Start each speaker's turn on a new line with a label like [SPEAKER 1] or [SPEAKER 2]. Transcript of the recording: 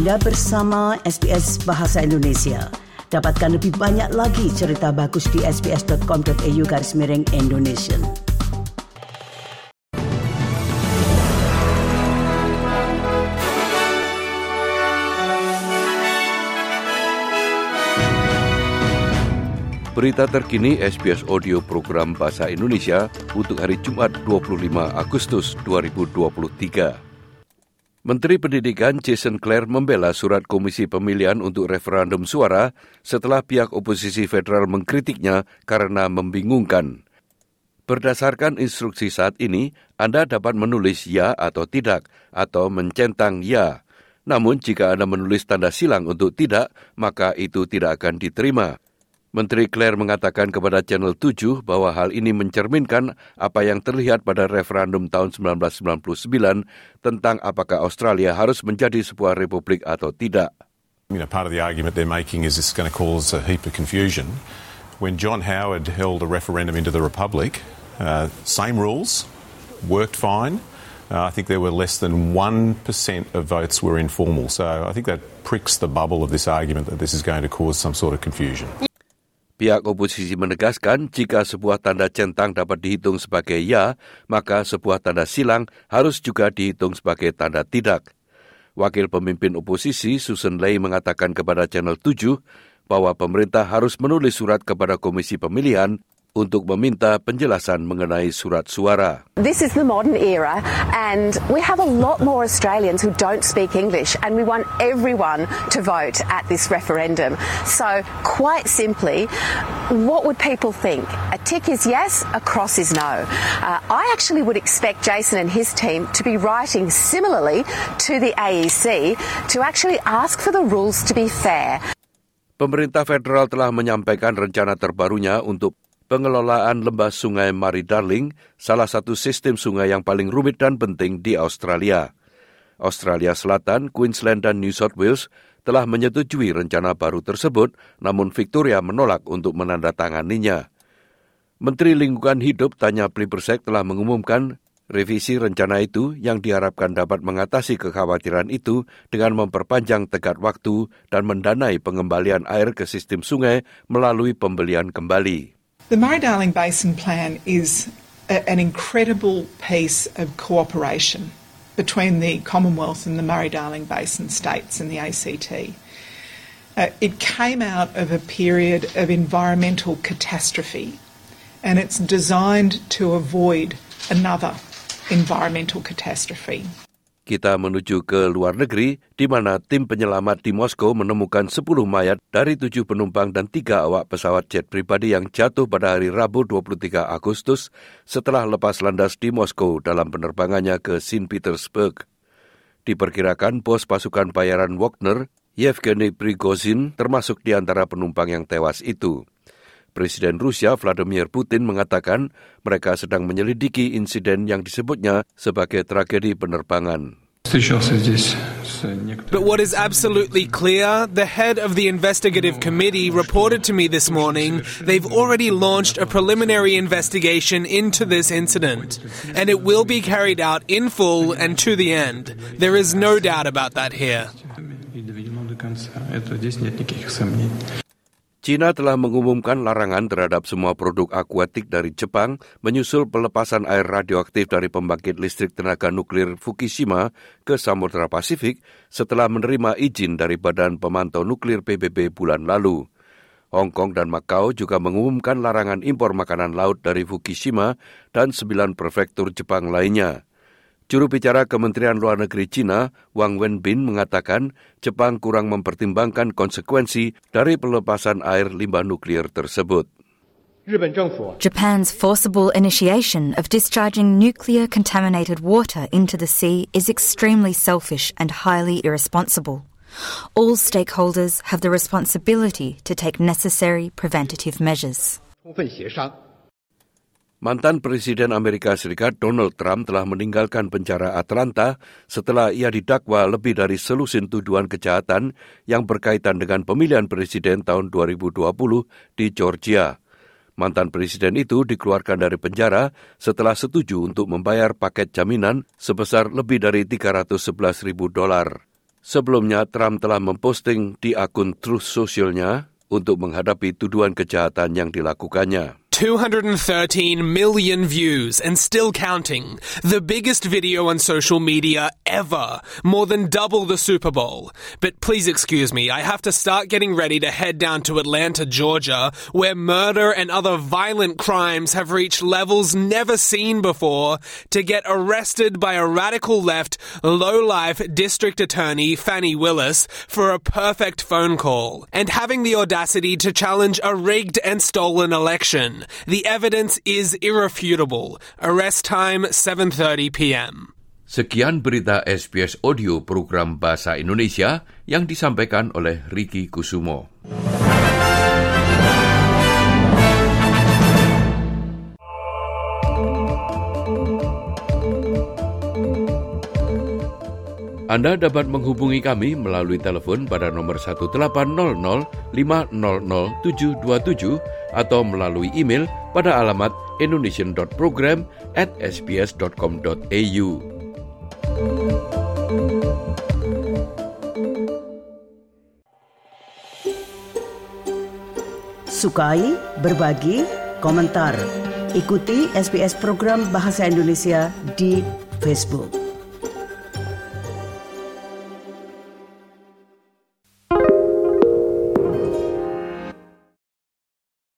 [SPEAKER 1] Anda bersama SBS Bahasa Indonesia. Dapatkan lebih banyak lagi cerita bagus di sbs.com.au garis miring Indonesia.
[SPEAKER 2] Berita terkini SBS Audio Program Bahasa Indonesia untuk hari Jumat 25 Agustus 2023. Menteri Pendidikan Jason Clare membela surat Komisi Pemilihan untuk referendum suara setelah pihak oposisi federal mengkritiknya karena membingungkan. Berdasarkan instruksi saat ini, Anda dapat menulis ya atau tidak, atau mencentang ya. Namun jika Anda menulis tanda silang untuk tidak, maka itu tidak akan diterima. Menteri Claire mengatakan kepada Channel 7 bahwa hal ini mencerminkan apa yang terlihat pada referendum tahun 1999 tentang apakah Australia harus menjadi sebuah republik atau tidak.
[SPEAKER 3] You know, part of the argument they're making is this is going to cause a heap of confusion. When John Howard held a referendum into the republic, uh, same rules, worked fine. Uh, I think there were less than 1% of votes were informal. So I think that pricks the bubble of this argument that this is going to cause some sort of confusion.
[SPEAKER 2] Pihak oposisi menegaskan jika sebuah tanda centang dapat dihitung sebagai ya, maka sebuah tanda silang harus juga dihitung sebagai tanda tidak. Wakil pemimpin oposisi Susan Lay mengatakan kepada Channel 7 bahwa pemerintah harus menulis surat kepada Komisi Pemilihan untuk meminta penjelasan mengenai surat suara.
[SPEAKER 4] This is the modern era, and we have a lot more Australians who don't speak English, and we want everyone to vote at this referendum. So, quite simply, what would people think? A tick is yes, a cross is no. Uh, I actually would expect Jason and his team to be writing similarly to the AEC to actually ask for the rules to be fair.
[SPEAKER 2] Pemerintah federal telah menyampaikan rencana terbarunya untuk pengelolaan lembah sungai Mari Darling, salah satu sistem sungai yang paling rumit dan penting di Australia. Australia Selatan, Queensland dan New South Wales telah menyetujui rencana baru tersebut, namun Victoria menolak untuk menandatanganinya. Menteri Lingkungan Hidup Tanya Plibersek telah mengumumkan revisi rencana itu yang diharapkan dapat mengatasi kekhawatiran itu dengan memperpanjang tegak waktu dan mendanai pengembalian air ke sistem sungai melalui pembelian kembali.
[SPEAKER 5] The Murray-Darling Basin Plan is a, an incredible piece of cooperation between the Commonwealth and the Murray-Darling Basin states and the ACT. Uh, it came out of a period of environmental catastrophe and it's designed to avoid another environmental catastrophe.
[SPEAKER 2] Kita menuju ke luar negeri, di mana tim penyelamat di Moskow menemukan 10 mayat dari tujuh penumpang dan tiga awak pesawat jet pribadi yang jatuh pada hari Rabu 23 Agustus setelah lepas landas di Moskow dalam penerbangannya ke St. Petersburg. Diperkirakan pos pasukan bayaran Wagner, Yevgeny Prigozhin, termasuk di antara penumpang yang tewas itu. Presiden Rusia Vladimir Putin mengatakan mereka sedang menyelidiki insiden yang disebutnya sebagai tragedi penerbangan.
[SPEAKER 6] But what is absolutely clear, the head of the investigative committee reported to me this morning they've already launched a preliminary investigation into this incident, and it will be carried out in full and to the end. There is no doubt about that here.
[SPEAKER 2] China telah mengumumkan larangan terhadap semua produk akuatik dari Jepang menyusul pelepasan air radioaktif dari pembangkit listrik tenaga nuklir Fukushima ke Samudra Pasifik setelah menerima izin dari Badan Pemantau Nuklir PBB bulan lalu. Hong Kong dan Macau juga mengumumkan larangan impor makanan laut dari Fukushima dan sembilan prefektur Jepang lainnya. Juru bicara Kementerian Luar Negeri China, Wang Wenbin, mengatakan Jepang kurang mempertimbangkan konsekuensi dari pelepasan air limbah nuklir tersebut.
[SPEAKER 7] Japan's forcible initiation of discharging nuclear contaminated water into the sea is extremely selfish and highly irresponsible. All stakeholders have the responsibility to take necessary preventative measures.
[SPEAKER 2] Mantan Presiden Amerika Serikat Donald Trump telah meninggalkan penjara Atlanta setelah ia didakwa lebih dari selusin tuduhan kejahatan yang berkaitan dengan pemilihan presiden tahun 2020 di Georgia. Mantan presiden itu dikeluarkan dari penjara setelah setuju untuk membayar paket jaminan sebesar lebih dari 311 ribu dolar. Sebelumnya, Trump telah memposting di akun Truth Socialnya untuk menghadapi tuduhan kejahatan yang dilakukannya.
[SPEAKER 6] 213 million views and still counting. The biggest video on social media ever. More than double the Super Bowl. But please excuse me, I have to start getting ready to head down to Atlanta, Georgia, where murder and other violent crimes have reached levels never seen before, to get arrested by a radical left, low life district attorney, Fannie Willis, for a perfect phone call. And having the audacity to challenge a rigged and stolen election. The evidence is irrefutable. Arrest time 7:30 p.m.
[SPEAKER 2] Sekian berita SBS Audio program Bahasa Indonesia yang disampaikan oleh Riki Kusumo. Anda dapat menghubungi kami melalui telepon pada nomor 1800 500 727 atau melalui email pada alamat indonesian.program at sbs.com.au.
[SPEAKER 1] Sukai, berbagi, komentar. Ikuti SBS program Bahasa Indonesia di Facebook.